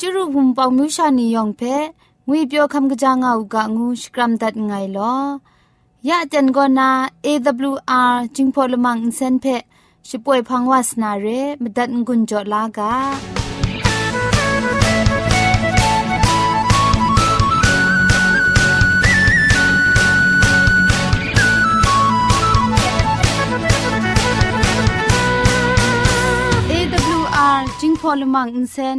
จูรุบุมปองมิวชานียองเพงวยเปียวคำกะจางเอากะงูสกรัมดัดไงลอยะจันกอนา AWR จิงพอลมังอินเซนเพช่วยพังวาสนาเรมดัดงุนจอลากาจิงพอลมังอินเซน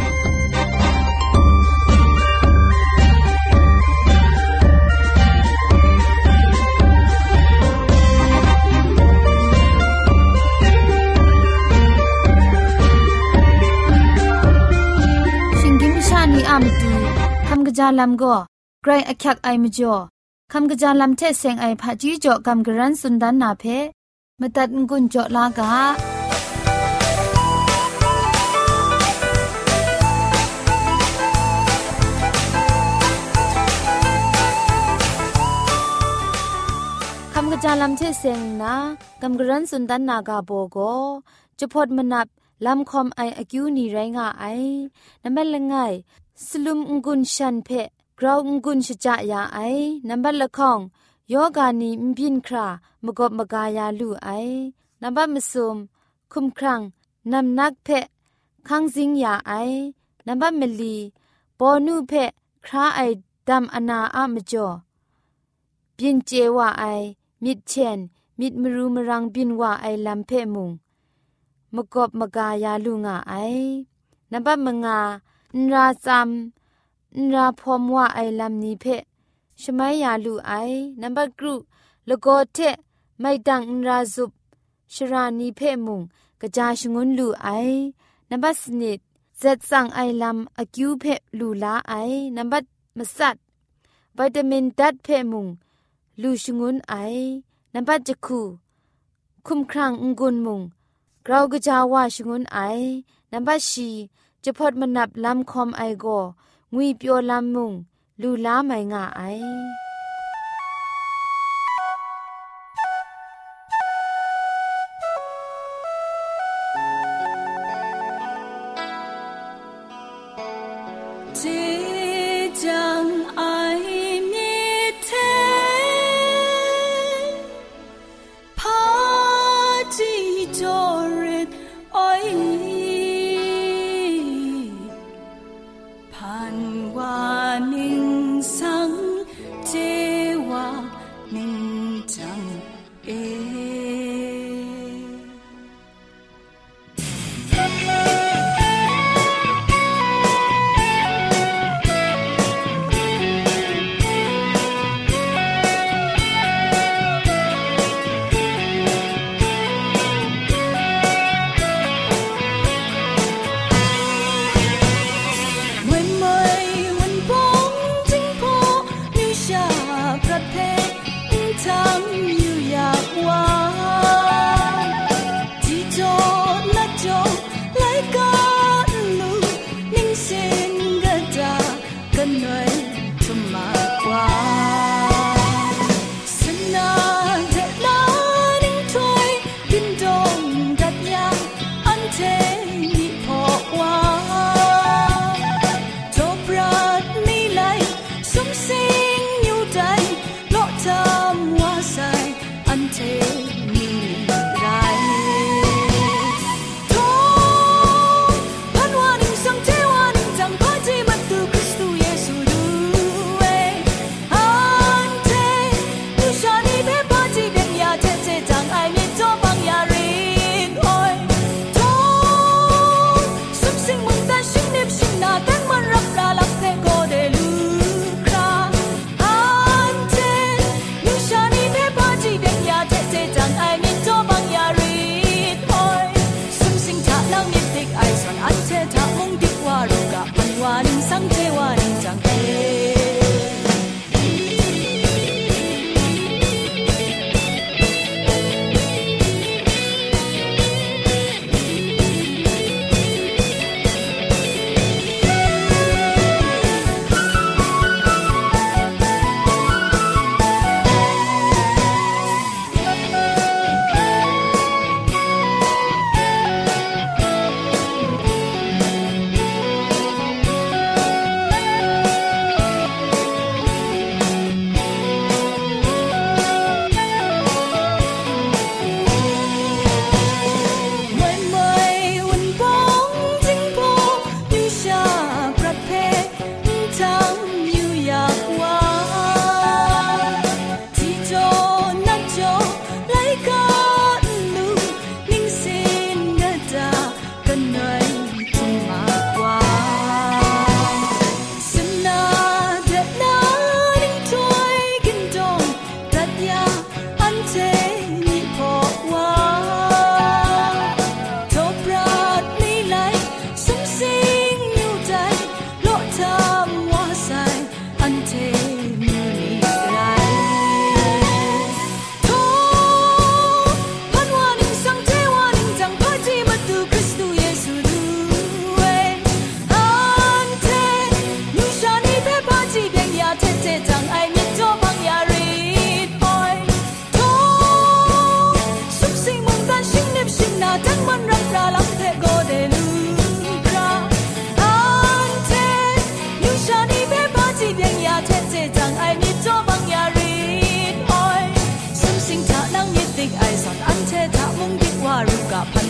กจาลโกไกรอคักไอมจ่อคำกระจาลำเทเซงไอผาจีจ่อคำกระรันสุนดันนาเพมตัดงุนจ่อลากาำกระจาลำเทเซงนากำกรันสุนดันนากาโบโกจะพดมนับลำคอมไออากิวนีไรงาไอน้ำแม่ละไงสลุมงุนชันเพกราวงุนชจายาไอนัมบัดละข้องยอกานีมบินครา มกบมกายาลูไอนับมสุมคุมครังนำนักเพะคังซิงยาไอนับมลีปอนูเพะ คราไอดมอนาอามจ่อบินเจวาไอ มิดเชนมิดมรูมรังบินวาไอลำเพะมุง มกบมกายาลูงาไอนับมงานราจำนราพอมว่าไอลำนี้เพชไมายาลูไอนัมเบอร์กรุลโกเทไม่ดังนราจุบ ชรานีเพมุงกระจาชงุนลูไอนัมเบอร์สนิดเจ็ดสั่งไอลำอากิวเพลูลาไอนัมเบอร์มัสัดวิตามินดัดเพมุงลูชงุนไอนัมเบอร์จักคูคุมครังงุนมุงเรากระจาว่าชงุนไอนัมเบอร์ชีจะพอดมันนับลำคอมไอโกงุยเปียวลำมุงลูล้าไมง่าอ算一切，他的得我，若不怨，人生怎活？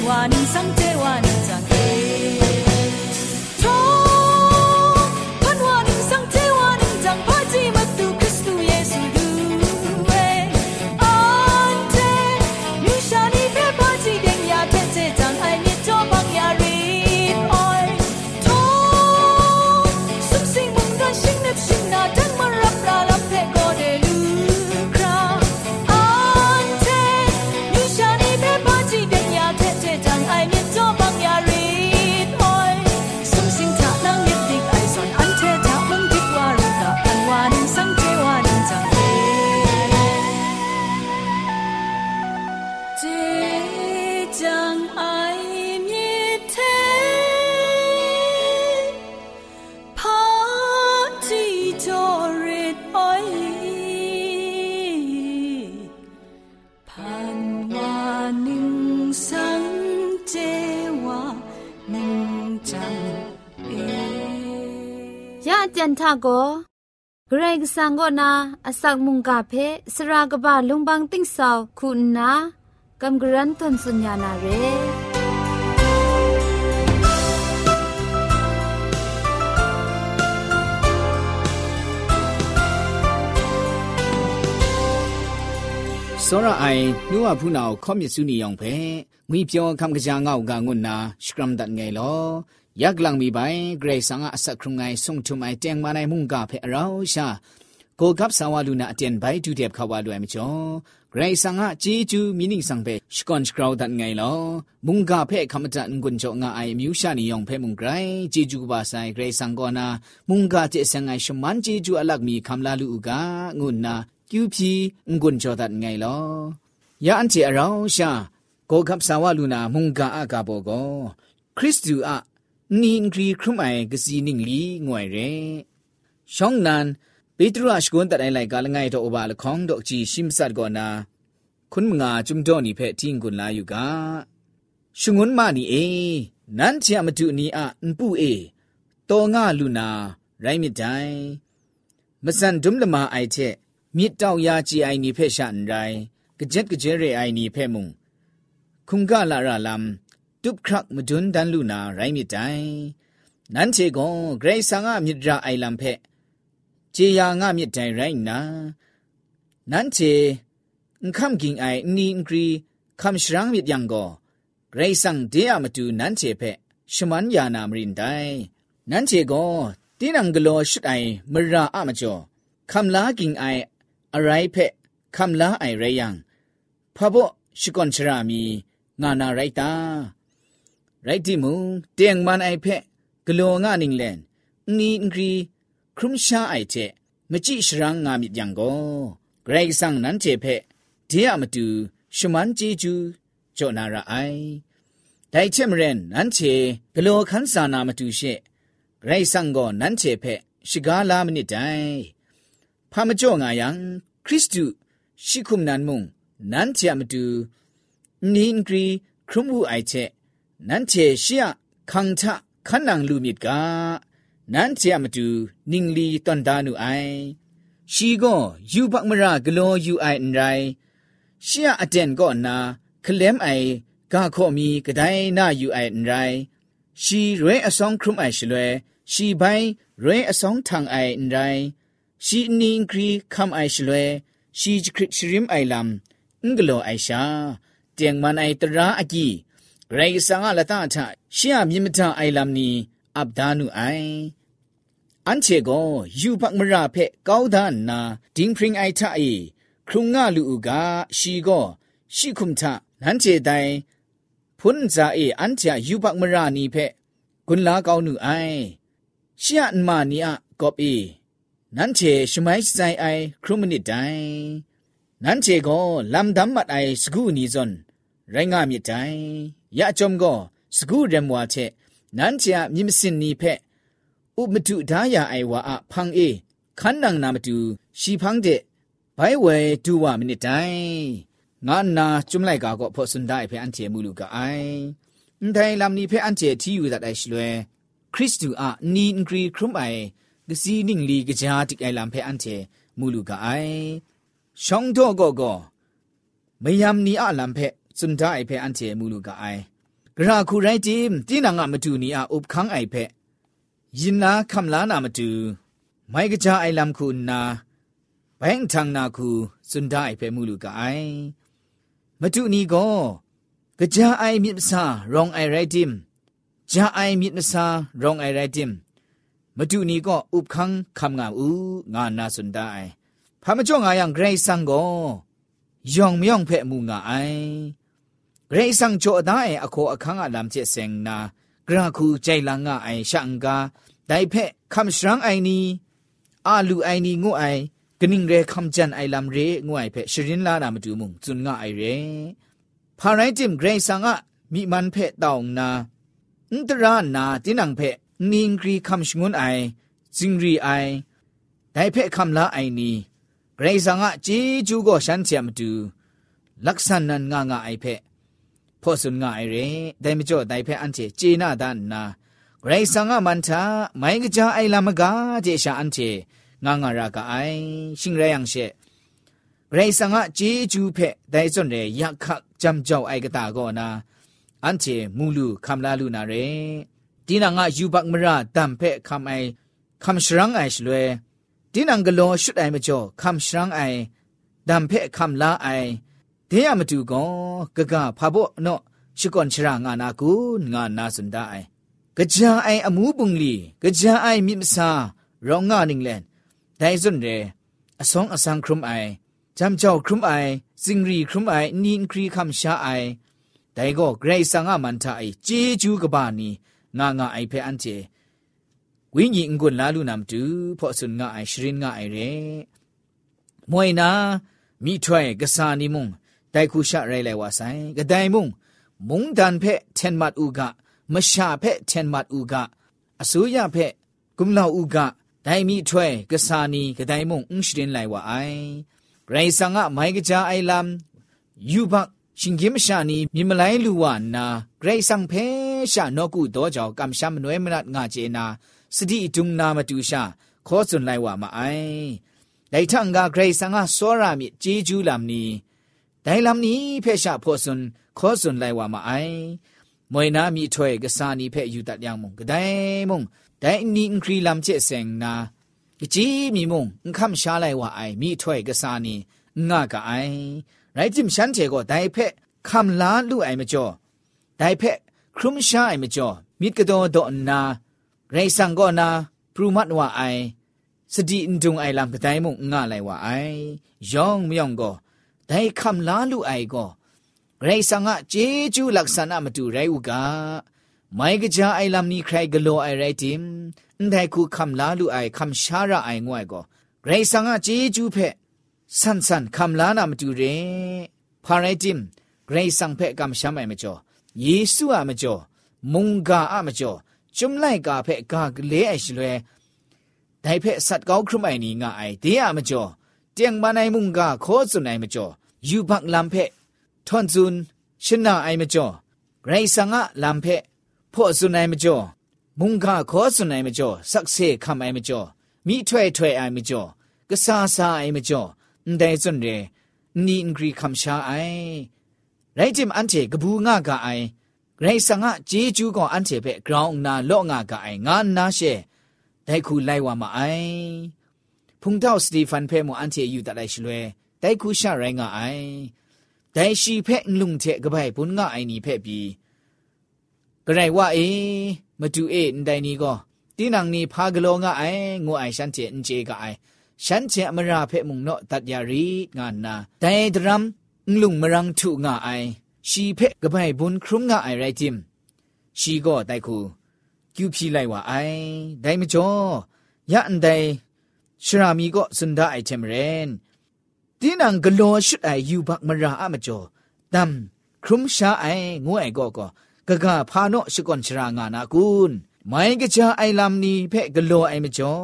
还心。จันทาโกเกรกสังกนาอสักมุงกาเพสรากบะลงบางติ้งสาวคุณนากำกรันทนสุญญานาเรစောရအိုင်နှုဝဖူနာကိုခေါမြစ်စုနေအောင်ပဲငွေပြောခံကကြငောက်ကငွတ်နာစကရမ်ဒတ်ငယ်လောยักลังมีใบเกรสังอาสักครุงไงส่งทุมไอแจงมาในมุ่งกาเพเราชาโกกับสาวลูนาเตียนใบจูเดียบขาวาด้วยมิจอเกรสังอาจีจูมินิงสังเปสกอนสกราวดันไงลอมุ่งกาเพคำจันกุญจงาไอมิวชานิยองเพมุงไกรจีจูบาไซเกรสังกอนามุ่งกาเจสังไอชมันจีจูอลักมีคำลาลูกางุนนากิวพีงกุญจอดันไงลอยาอันเจเราชาโกกับสาวลูนามุ่งกาอากาโบโกคริสตูอา nin gri krumai gsi ning li ngwai re shong nan petra shgun ta dai lai ga langai to oba la khong dok chi shim sat go na kun nga chum do ni phe ting gun la yu ga shungun ma ni e nan chi ma tu ni a npu e to nga lu na rai mi dai ma san dum la ma ai che mi taw ya chi ai ni phe shan rai กเจ็ดกเจเรไอนีเพ่มุงคุงกาลาราลัมดุบครักมดุนดันลูนาไรมิไตนั้นเชกงเกรซังะมิตราไอลัมเพเจียงะมิไตไรนานั้นเชอังคัมกิงไอนีอังกรีคัมชรังมิตยังโกเกรซังเดียมาดูนั้นเชเพ ชมันยานามรินไดนั้นเชกงตีนังกโลชุดไอมราอะมจอคัมลา กิงไออะไรเพคัมลาไอไรยังพะบชิกอนชรามีงานาไรตาရိုက်တိမုံတຽງမန်အိုက်ဖက်ဂလောငါနင်းလန်နီငရီခရုမရှာအိုက်တဲ့မကြည့်ရှရန်ငါမြကြံကိုဂရိတ်ဆန်နန်ချေဖက်ဒီယမတူရှမန်ဂျီဂျူဂျောနာရာအိုင်ဒိုင်ချင်မရန်နန်ချေဂလောခန်းစာနာမတူရှေဂရိတ်ဆန်ကိုနန်ချေဖက်ရှိကားလာမနစ်တိုင်ဖာမကြော့ငါယံခရစ်တုရှိခုမနန်မုံနန်ချေမတူနင်းဂရီခရုမူအိုက်ချက်นันเชเชียคังทะขันนังลูมิดกานันเชียมาดูนิงลีตันดานูไอชีก็ยูบักมรากลอยูไออันไรเชียอเดนก็นาคลมไอกาข้อมีกระไดนายูไออันไรชีเรอสองครุมไอชลวยชีใบเรอสองทางไออันไรชีนิงครีคำไอชลวยชีจคริชริมไอลำงกลอไอชาเตียงมันไอตระอากีရိုင်ဆန်ကလတထရှင်းအမြင့်မထအိုင်လမ်နီအဗဒါနုအိုင်အန်ချေကိုယူပတ်မရဖက်ကောင်းဒါနာဒင်းဖရင်အိုက်ထအေခရုငါလူကရှီကိုရှီခုမ်ထနန်ချေတိုင်ဖွန်းဇာအေအန်ချာယူပတ်မရနီဖက်ဂွန်လာကောင်းနုအိုင်ရှီယန်မာနီအကော့ပီနန်ချေရှမိုင်းဆိုင်အိုင်ခရုမနစ်တိုင်နန်ချေကိုလမ်ဒမ်မတ်အိုင်စကူနီဇွန်ရိုင်ငါမြစ်တိုင်ยะจอมก็สกูเรมวาเชนั้นจะมิมสินนีเพอุมตุดายาไอวาอะพังเอขันนังนามตุชีพังเดไบเวดูวามนิไดงานนาจุมไลกาก็พอสุนได้เพอันเจมูลูกาไออันไทลำนี้เพอันเจที่อยู่ดัดไอชลวยคริสตูอะนีนกรีครุมไอกสีนิ่งลีกจาติกไอลำเพอันเจมูลูกาไอช่องโตก็ก็ไม่ยำนี้อะลำเพစွန်ဒအိုက်ဖဲအန်တီမူလူကအိုင်ဂရာခုရိုက်တီတင်းနာငါမတူနီအုပ်ခန်းအိုက်ဖဲယင်နာခမ်လာနာမတူမိုင်ကကြအိုင်လမ်ခုနာဘန်ထန်နာခုစွန်ဒအိုက်ဖဲမူလူကအိုင်မတူနီကောကကြအိုင်မြစ်စာရောင်အိုင်ရိုက်တီကြအိုင်မြစ်စာရောင်အိုင်ရိုက်တီမတူနီကောဥပခန်းခမ်ငါဥငါနာစွန်ဒအိုင်ဖာမကြောင့ငါယံဂရိတ်ဆန်ကောယောင်မြောင်ဖဲ့မှုငါအိုင်ဂရိဆန်ချိုအသားအခေါ်အခန်းကလမ်ချက်စင်နာဂရခုကြိုင်လန်ငါအိုင်ရှန်ကာဒိုင်ဖက်ခမ်ရှရန်အိုင်နီအာလူအိုင်နီငုအိုင်ကနင်းရဲခမ်ဂျန်အိုင်လမ်ရေငုအိုင်ဖက်ရှရင်လာနာမတူမှုဇွန်ငါအိုင်ရေဖာရိုင်တင်ဂရိဆန်ကမိမန်ဖက်တောင်းနာအန်တရာနာတင်းနံဖက်နင်းဂရီခမ်ရှငွန်းအိုင်ဇင်ရီအိုင်ဒိုင်ဖက်ခမ်လာအိုင်နီဂရိဆန်ကជីဂျူကိုရှန်ချမ်တူลักษณะงางาไอเพะဖောဆုန်ငါအရင်ဒဲမကျော်တိုင်ဖဲအန်ချေဂျေနာဒန်နာဂရိဆန်ငါမန်တာမိုင်းကကြအိုင်လာမကာဂျေရှာအန်ချေငါငါရာကအိုင်ရှင်ရယန်ရှေဂရိဆန်ငါဂျေဂျူဖဲဒဲစွန်ရဲယခဂျမ်ကျော်အိုင်ကတာကောနာအန်ချေမူလူခမ်လာလူနာရဲဒီနာငါယူဘတ်မရာတမ်ဖဲခမ်အိုင်ခမ်ရှရန်အိုင်ရှလွဲဒီနံကလောရှုတိုင်မကျော်ခမ်ရှရန်အိုင်ဒမ်ဖဲခမ်လာအိုင်ဒဲရမတူကောကကဖဘော့နော့ရှိကွန်ချရာငါနာကူငါနာစန်ဒိုင်ကကြာအိုင်အမှုပုန်လီကကြာအိုင်မြစ်မစာရောင်ငါနင်းလန်ဒိုင်စွန်ရဲအဆောင်အဆန်းခရုမိုင်จำเจ้าครุมไอสิงรีครุมไอนีนครีคำชาไอแต่ก็เกรสังอามันทาไอเจจูกบานีงางาไอเพอันเจวิญญงกุนลาลูนำจูพอสุนงาไอชรินงาไอเรมวยนามีถ้วยกษานิมุงတိုင်ခုရှရဲလဲဝါဆိုင်ကတိုင်မုံမုံတန်ဖက်ချန်မတ်ဥကမရှာဖက်ချန်မတ်ဥကအစိုးရဖက်ကုမလောက်ဥကဒိုင်မီထွဲကဆာနီကတိုင်မုံအင်းရှိရင်လိုက်ဝအိုင်ဂရိဆန်ကမိုင်ကကြအိုင်လမ်ယူဘရှင်ဂိမရှာနီမြမလိုင်းလူဝနာဂရိဆန်ဖဲရှာနော့ကုတော့ကြောင့်ကမ္ရှာမနွဲမနတ်ငါချေနာစတိဒုံနာမတူရှာခေါ်စွန်လိုက်ဝမအိုင်ဒိုင်ထန်ကဂရိဆန်ကစောရမြဂျေဂျူးလမ်နီဒိုင်လမ်နီဖေရှာဖောဆွန်ခောဆွန်လိုက်ဝါမအိုင်မွေနာမီထွေကစာနီဖေယူတတ်យ៉ាងမုံကဒိုင်မုံဒိုင်နီအင်ခရီလမ်ချေဆင်နာကြည်မီမုံအခမ်ရှာလိုက်ဝါအိုင်မီထွေကစာနီငါကအိုင်ရိုက်ဂျင်ရှန်ချေကိုဒိုင်ဖေခမ်လာလူအိုင်မကျော်ဒိုင်ဖေခရုမရှာအိုင်မကျော်မိကတော်တော့နာရေဆန်ကောနာပရူမတ်ဝအိုင်စဒီအန်ဒုံအိုင်လမ်ကဒိုင်မုံငါလိုက်ဝါအိုင်ယောင်မြောင်ကောဒိုင်ခမ်လာလူအိုင်ကိုရိုင်ဆန်ငါဂျေဂျူလက်ဆန်နာမတူရိုင်ဥကမိုင်ကကြအိုင်လမ်နီခရိုင်ဂလိုအိုင်ရိုင်တင်အန်ဒိုင်ခုခမ်လာလူအိုင်ခမ်ရှာရာအိုင်ငွိုင်ကိုရိုင်ဆန်ငါဂျေဂျူဖက်ဆန်ဆန်ခမ်လာနာမတူရင်ဖာရိုင်တင်ရိုင်ဆန်ဖက်ကမ်ရှာမိုင်မကျော်ယေစုအမကျော်မုန်ကာအမကျော်จุมไลกาเพ่กากเลไอชลวยไดเพ่สัตกาวครุไมนีงาไอเดียมจ่อเตียงมาไนมุงกาโคสุไนมจ่อยูบักลำเพทอนซุนชนะไอมจ่อไรสังะลำเพพ่อสุนไอมจ่อมุงกาขอสุนไอมจ่อสักเซคำไอมจ่อมีถ้วยถ้วยไอมจ่อกษาซาไอมจ่อได้จนเรนี่อังกฤษคำชาไอไรจิมอันเจกบูงากาไอไรสังะเจจูก่ออันเจเปกราวนาโลงากาไองานนาเชได้คูไลวามาไอพุงเท่าสตีฟันเพ่โมอันเจอยู่แต่ไรชลวยได้คุชาไรงาไอได้ชีเพ่ลุงเทกะไปปุนงาไอนี่เพ่ปีกระไรว่าเอมาดูเอ็นใดนี้ก็ตีนังนี่พากลงาไองัวไอฉันเจนเจกไอฉันเจมราเพ่มุงเนาะตัดยารีงานนาต่ดรัมลุงมรังถูงาไอ ชีเพ่กะไปบุญครุมงาไอไรจิม ชีก็ได้คูกิวพีไลว่าไอ ได้ไม่จ่อยันไดชรามีก็สุดได้เทมเรนတင်းနံဂလောရှုအိုင်ယူဘမရာအမကျော်တမ်ခရုမရှာအိုင်ငွဲ့ကောကောဂဂဖာနော့ရှုကွန်ချရာငါနာကုန်းမိုင်းကချာအိုင်လမ်နီဖဲ့ဂလောအိုင်မကျော်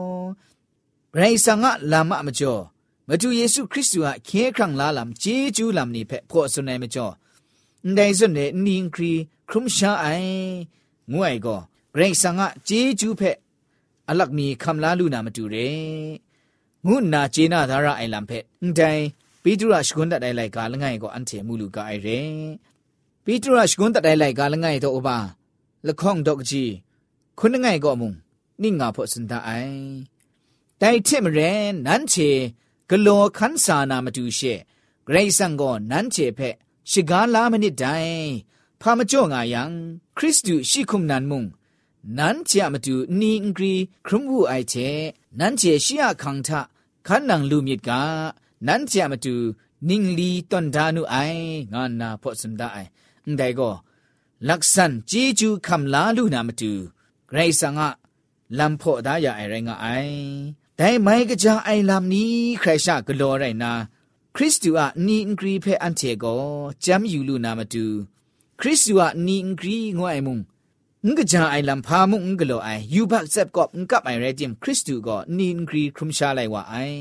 ရိုင်ဆာငါလာမမကျော်မတူယေရှုခရစ်သူဟာခဲခန့်လာလမ်ဂျေဂျူးလမ်နီဖဲ့ဖော့ဆွနေမကျော်ဒိုင်စွန်နေနင်းခရီခရုမရှာအိုင်ငွဲ့ကောရိုင်ဆာငါဂျေဂျူးဖဲ့အလတ်မီခမ်လာလူနာမတူတဲ့ငုနာကျေနာသာရအိုင်လံဖက်အန်တိုင်ပိတုရရှကွန်းတတိုင်လိုက်ကာလငိုင်ကိုအန်တီမူလူကအိုင်ရဲပိတုရရှကွန်းတတိုင်လိုက်ကာလငိုင်တော့အပါလခေါင်တော့ကြီးခုနငိုင်ကောမုံနိငါဖို့စန်တအိုင်တိုင်ချစ်မရဲနန်းချေဂလောခန်းစာနာမတူရှေဂရိတ်ဆန်ကောနန်းချေဖက်ရှိကားလာမနစ်တိုင်ဖာမကြော့ငါယံခရစ်တုရှိခုမနန်မုံနန်းချေမတူနီအင်ဂရီခရုံဟုအိုက်ချေနန်းချေရှိယခံထခန်းနံလူမြစ်ကနန်းချာမတူနင်းလီတန်ဒါနုအိုင်ငါနာဖော့စမ်ဒအိုင်အန်ဒိုင်ကိုลักษันจีจูคำลาลูนามาตูไกรสังะลำพอดายาไอไรงะไอแต่ไม่กะจาไอลำนี้ใครชากลอไรนาคริสตูอะนีอินกรีเพอันเทโกจำอยู่ลูนามาตูคริสตูอะนีอินกรีงวยมุงငကကြအိုင်လမ်ဖာမှုငကလိုအိုင်ယူဘတ်ဆက်ကော့ငကပ်အိုင်ရဲဂျင်ခရစ်တုကောနင်းဂရီခရုမရှာလိုက်ဝအိုင်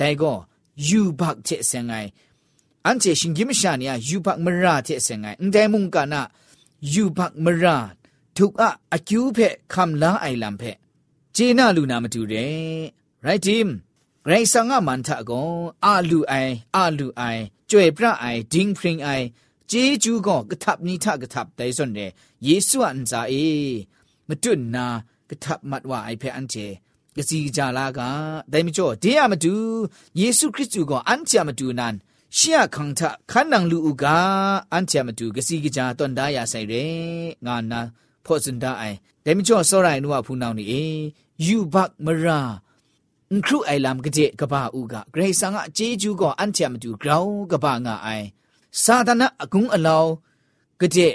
တိုင်ကောယူဘတ်ချက်စငိုင်အန်ချေရှင်ဂိမရှာနီယာယူဘတ်မရာချက်စငိုင်အန်တိုင်မှုကနာယူဘတ်မရာทุกอะอคิวเพคำลาไอลำเพเจน่าลูนามาดูเร่ไรทีมไรสังอามันทะกงอาลูไออาลูไอจวยพระไอดิงพริงไอเจจูก็กระทับนี้ทากระทับแต่ส่วนเดเยซูอันซาเอมาจุนนากระทับมัดว่าไอเพออันเจกสีจาลากาแต่ไม่จ่อเดียมาดูเยซูคริสต์ก็อันเจมาดูนั้นရှီယခံထခန္နံလူဥကအန်ချမတူကစီကကြတွန်ဒါရဆိုင်ရဲငါနာဖောစန်ဒအိုင်ဒေမကျော်စောရိုင်နုဝဖူနောင်းနေအေယူဘတ်မရာအခရုအိုင်လမ်ကတဲ့ကဘာဥကဂရေဆာငါအကျေးကျူးကအန်ချမတူဂရောင်းကဘာငါအိုင်စာဒနာအကုံအလောင်းကတဲ့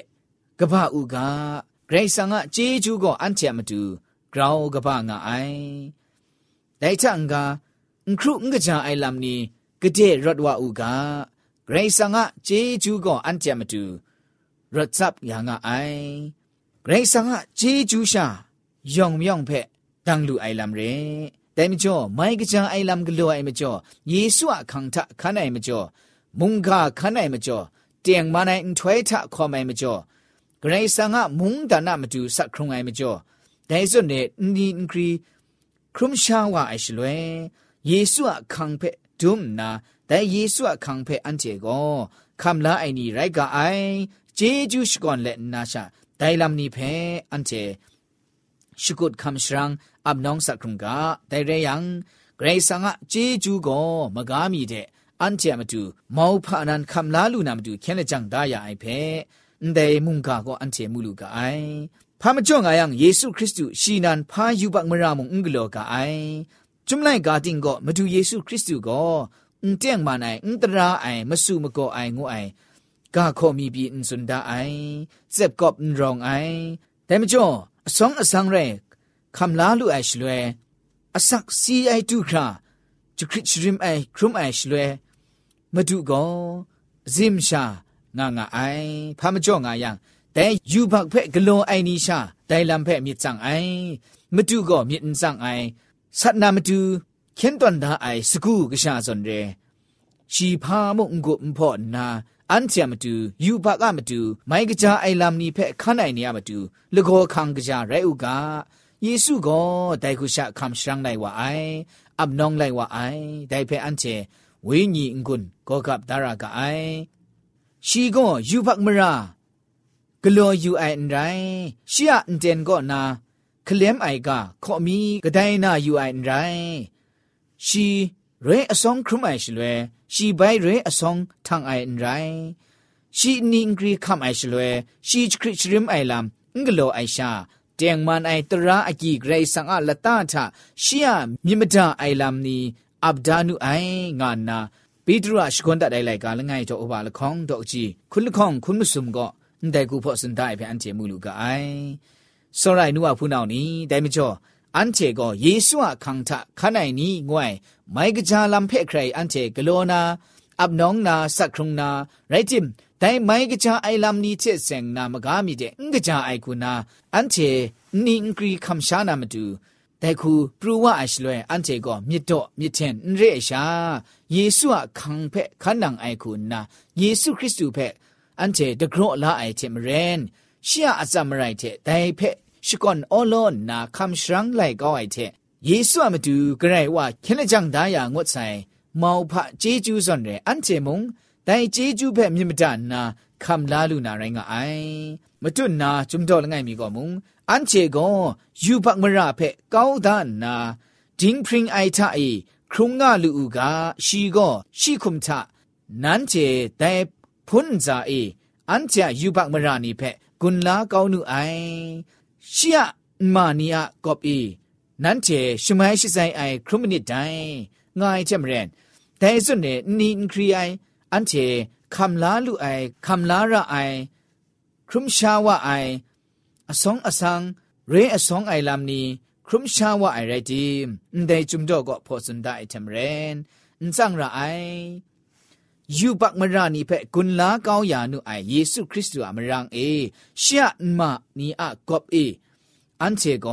ကပဥကဂရိတ်ဆန်ကဂျေဂျူကိုအန်ချမတူဂရောင်းကပငါအိုင်ဒိုင်ချန်ကအင်ခရုငကကြအိုင်လမ်နီကတဲ့ရတ်ဝဥကဂရိတ်ဆန်ကဂျေဂျူကိုအန်ချမတူရတ်စပ်ယာငါအိုင်ဂရိတ်ဆန်ကဂျေဂျူရှာယောင်မြောင်ဖက်တန်လူအိုင်လမ်ရဲတိုင်မကျော်မိုင်ကကြအိုင်လမ်ကလိုအိုင်မကျော်ယေရှုအခန့်ထခနိုင်မကျော်มุงกาขันไหนมาจ่อเตียงมาในถ้วยทะคอไม่มาจ่อกระไรสังะมุงดานามาดูสักครุงไอมาจ่อแต่ส่วนเนี่ยนี่กรีครุมชาวาไอชลวยเยซูอะคังเพดุมนาแต่เยซูอะคังเพอันเจโกคำละไอนี่ไรกะไอเจจูชก่อนและนาชาไดลำนี้เพอันเจရှုကုတ်ခမ်ရှရန်အပ်နောင်စကရုံကဒိုင်ရယံဂရေဆာငါဂျေဂျူကိုမကားမိတဲ့อันเจมาดูมาวพานันคำลาลูนามาดูแค่ละจังได้ยาไอเพแต่มุงกาก็อันเจมูลูกาไอพามจ่องอายังเยซูคริสต์ชีนันพายุบักมรามงอุงกโลกาไอจุมไลกาติงก็มาดูเยซูคริสต์ก็อุนเตียงมาไนอุนตราไอมาสู่มาก็ไองูไอกาข้อมีบีอุนสุนดาไอเจ็บกอบอุนรองไอแต่มจ่อสองอสังเรคำลาลูไอชลวยอสักซีไอตูคราจุคริชริมไอครุมไอชลวยမတုကောဇိမရှာငါငါအိုင်ဖာမကြော့ငါယံတဲယူဘက်ဖက်ကလွန်အိုင်နီရှာတိုင်လံဖက်မြစ်ဆောင်အိုင်မတုကောမြစ်အန်ဆောင်အိုင်ဆတ်နာမတုခင်းတွန်ဒါအိုင်စကူကရှာစွန်ရဲရှီဖာမုံကိုမဖို့နာအန်ချာမတူ ယူဘကမတူမိုင်းကကြအိုင်လာမနီဖက်ခန်းနိုင်နေရမတူလကောခံကကြရဲဥကယေစုကောဒိုင်ခုရှာခမ်ရှန်းလိုက်ဝအိုင်အပ်နောင်းလိုက်ဝအိုင်ဒိုင်ဖက်အန်ချေဝိညာဉ်ငွန်းကောကပ်ဒါရကအိုင်ရှီကောယူဖတ်မရာဂလောယူအိုင်ရိုင်းရှီယအန်တန်ကောနာကလမ်အိုင်ကခော့မီဂဒိုင်နာယူအိုင်ရိုင်းရှီရဲအဆောင်ခရမိုင်ရှလွဲရှီဘိုင်ရဲအဆောင်ထန်အိုင်ရိုင်းရှီနင်းဂရီခမ်အိုင်ရှလွဲရှီခရစ်ရမ်အိုင်လမ်ငလောအိုင်ရှာတຽງမန်အိုင်တရာအကြီးဂရိတ်ဆန်အလတာထရှီယမြင့်မဒအိုင်လမ်နီอับดานุไองานนาปีตรอาชกนตัดได้ไหลกาลง่ายจอบาลคองดอกจีคุณลคองคุณมุสุมก็แต่กูพอสนได้เพียงอันเจมูลูกไอสรายนัวผู้นานี้ได้ไม่จ่ออันเจก็เยซูอะคังทะข้าในนี้ง่วยไม่กระจาลำเพคใครอันเจกโลนาอับน้องนาสักครุงนาไรจิมแต่ไม่กระจาไอลำนี้เชเสงนามกามีเดงกระจาไอกูนาอันเจนิงกรีคำชานามาดูแต่คูปรูว่าไอชลวยอันเจก็มิดโตมิดเทนเรชาเยซูอะคังเพคันนังไอคุณนะเยซูคริสต์เพอันเจดกรอละไอเทมเรนเชียอาจามไรเทไดเพชกอนออลอนนาคำชรังไลก็ไอเทเยซูอะมาดูกระไรว่าเคลจังดายางดใส่မောင်ဖဂျေဂျူးစွန်ရဲအန်ချေမုံတိုင်ဂျေဂျူးဖက်မြင့်မတနာခမ်လာလူနာရိုင်းကအိုင်မတွနာဂျုံတော်လငိုင်မီကောမုံอันเจกงยูปักมราเพก้าวดานนาดิงพริงไอทาเอครุงงาลูกาชีก็ชีคุมทะนั้นเจแต่พุนจาเออันเจยูปักมรานีเพกุนลาก้าวนูไอชียมานียกอบเอนั้นเจชมัยชิไซไอครุมนิดไดง่ายเจมเรนแต่สุดเนี่ยนินครีไออันเจคำลาลูไอคำลาระไอครุมชาวะไออสองอสังเรอสองไอลามนีครุมชาวะไอไรดีมได้จุมดอกก็พอสุนได้ทำเรนนสังระไอยูปักมรานีเพกุนลาเกาหยานุไอเยซูคริสต์อามรังเอชะมานีอะกอบเออันเชโก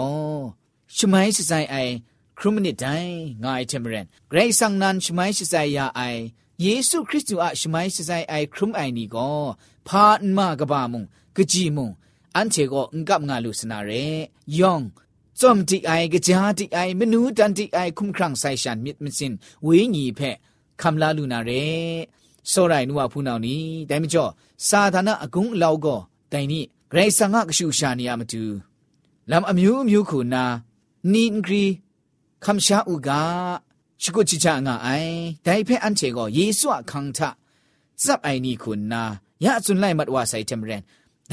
ชมัยสิไซไอครุมนิดไดงายทำเรนเกรซังนันชมัยสิไซยาไอเยซู คริสต์อะชมัยสิไซไอครุมไอนีโกพาอันมากะบามุงกะจีมุงอันเชโกงกับงาลุสนาเรยองจอมติไอกะจาติไอมนูตันติไอคุมครังไซชันมิดมิสินวิญีเพคำลาลุนาเรစောရိုင်နူဝဖူနောင်နီဒိုင်မကျော်စာသနာအကုံအလောက်ကောတိုင်နိဂရိဆာငါကရှူရှာနေရမတူလမ်အမျိုးမျိုးခုနာနီငရီခမ်ရှာဥကရှိကုချီချာငါအိုင်ဒိုင်ဖဲအန်ချေကောယေဆုအခန်းထဇပ်အိုင်နီခုနာရအစွန်လိုက်မတ်ဝါဆိုင်တမရန်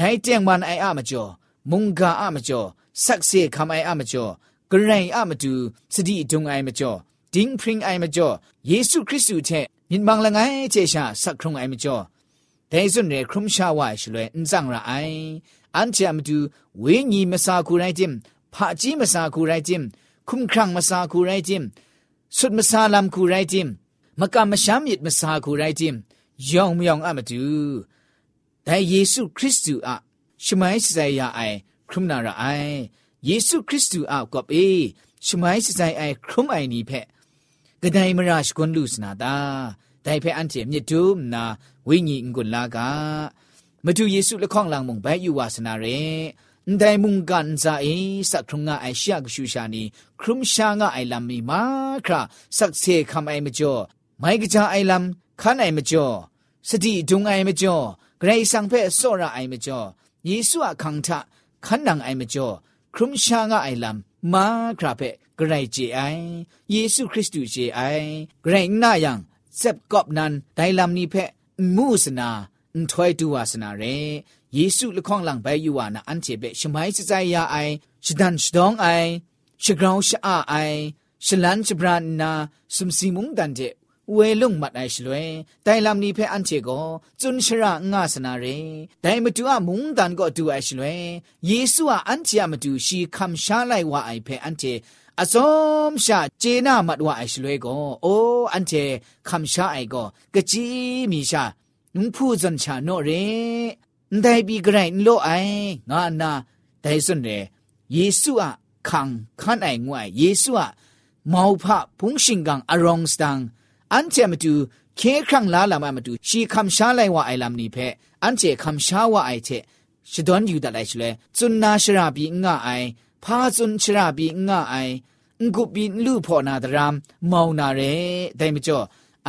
နိုင်ကြံဝန်အိုင်အမကျော်မုန်ကာအမကျော်ဆက်စေခမိုင်အမကျော်ဂရိုင်အမတူစတိဒုံအိုင်မကျော်ဒင်းဖရင်အိုင်မကျော်ယေရှုခရစ်သူတဲ့မြင်မောင်လငိုင်းချေရှာဆက်ခုံအိုင်မကျော်ဒဲစွန်ရခုံရှာဝါရှလွဲအန်ဆောင်ရအိုင်အန်ချာမတူဝေညီမစာကူရိုင်တင်ဖာကြီးမစာကူရိုင်တင်ခုံခရံမစာကူရိုင်တင်สุดมาซาลามคูไรจิมมะกามะชามิดมาซาคูไรจิมยองมยองอะมาดูแต่เยซูคริสต์อะชมัยสใจยาไอครุมนาระไอเยซูคริสต์อะกับเอชมัยสใจไอครุมไอนี่เพะกระไดมราชกุนลูสนาตาแต่เพะอันเจมยดุมนาวิญญาณกุลลากามาดูเยซูละข้องหลังมงไปอยู่วาสนาเรဒိုင်မုန်ကန်ဇာအေစတ်ထုံငါအရှာကရှူရှာနီခရုမရှာငါအိုင်လမ်မီမာခရာစက်ဆေခမ်အိုင်မကျော်မိုင်ကကြအိုင်လမ်ခန်အိုင်မကျော်စတိဒုံအိုင်မကျော်กรสังเพศโซระไอเมจอยิสุอาคังทะ ขันนังไอเมจอครุมชางะไอลัมมาคราเพกรเจไอยิสุคริสตูเจไอกรนายังเซบกอบนันไดลัมนีเพมูสนาန်ထွိုက်တူဝါစနာရဲယေစုလခေါန်လန်ဘဲယူဝါနာအန်ချေဘဲရှမိုင်းစဇိုင်ယာအိုင်ရှဒန်ရှဒေါင္အိုင်ရှဂရောင်းရှအာအိုင်ရှလန်ချဘရန်နာမ်စီမုဒန်တဲ့ဝဲလုံမတ်အိုင်ရှလွဲတိုင်လမ်နီဖဲအန်ချေကိုဇွန်ရှရာငါစနာရေတိုင်မတူအမုန်တန်ကိုတူအိုင်ရှလွဲယေစုဟာအန်ချေမတူရှီခမ်ရှာလိုက်ဝအိုင်ဖဲအန်ချေအစုံရှာဂျေနာမတ်ဝအိုင်ရှလွဲကိုအိုးအန်ချေခမ်ရှာအိုင်ကိုကကြီးမီရှာနုဖူဇန်ချာနိုရေတိုင်ဘီဂရိုင်လိုအိုင်ငါနာတိုင်စွန်ရေယေစုဟာခံခန့်အိုင်ငွိုင်ယေစုဟာမောဖဖုန်ရှင်ကန်အရောင်စတန်อันเจมาดูเคครั้งลาลามามาดูชีคำช้าไลว่าไอลำนี้เพะอันเจคำช้าว่าไอเทชดอนอยู่แต่ไรชเลยจุนนาชราบีง่าไอพาจุนชราบีง่าไองุบินลูพอนาดรามมองนาเรได้มจ่อ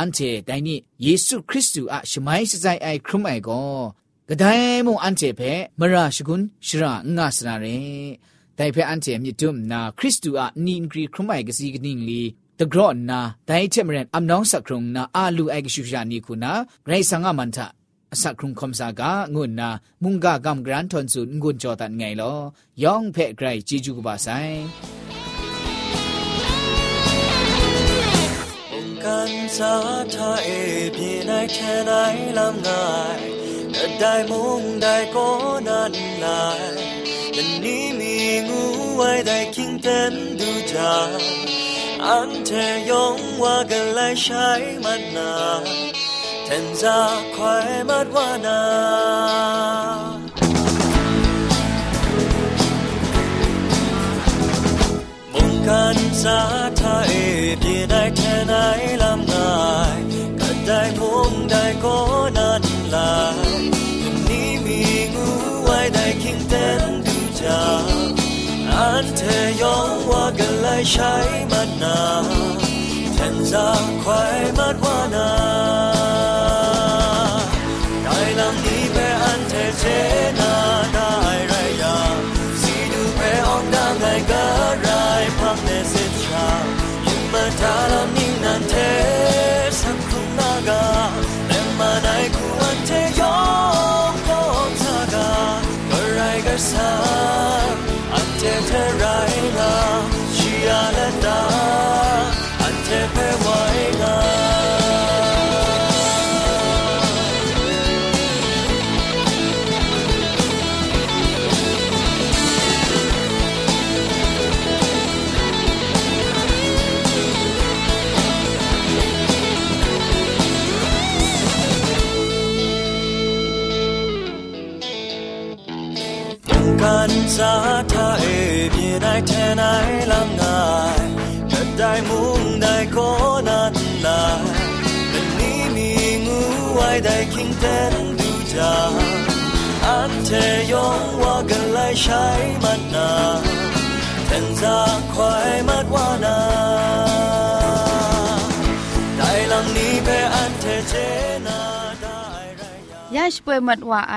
อันเจได้นี่เยซูคริสต์อะชมัยสใจไอครุมไอก็กระไดมงอันเจเพะมราชกุลชรางาสนาเรแต่เพออันเจมีดุมนาคริสต์อะนินกรีครุมไอกสีกนิ่งลีတဂရော့နာဒိုင်ချက်မရန်အမ်နောင်းစခရုံနာအာလူအိုက်ရှူရှာနီခုနာဂရိတ်ဆန်ငါမန်တာအစခရုံခုံစာကငုနာမုန်ကကမ်ဂရန်ထွန်ဆုငုန်ကြောတန်ငိုင်လောယောင်ဖဲ့ဂရိတ်ជីဂျူကပါဆိုင်กันสาทาเอพี่นายแค่ไหนลำนายได้มุงได้ก็นั่นนายแต่นี้มีงูไว้ได้คิงเต็มดูจา안테영화가라샤이만나텐자과에맛와나몸간사타에비나이테나이람나이가다이몽다이고난라이용니미구와이다이킹텐두자ันเธอยอมว่ากันเลยใช้มันนาแทนจากควายมัดว่านามันสาทาเอพี่ได้แทนไหนลำนายแต่ได้มุงได้ก็นันนายแต่นี้มีงูไว้ได้คิงเต้นดูจาอันเทยองว่ากันไลใช้มันนาแทนจากควายมักว่านา ได้ลังนี้เปอันเทเจนาไได้รยาชปวยมัดว่าไอ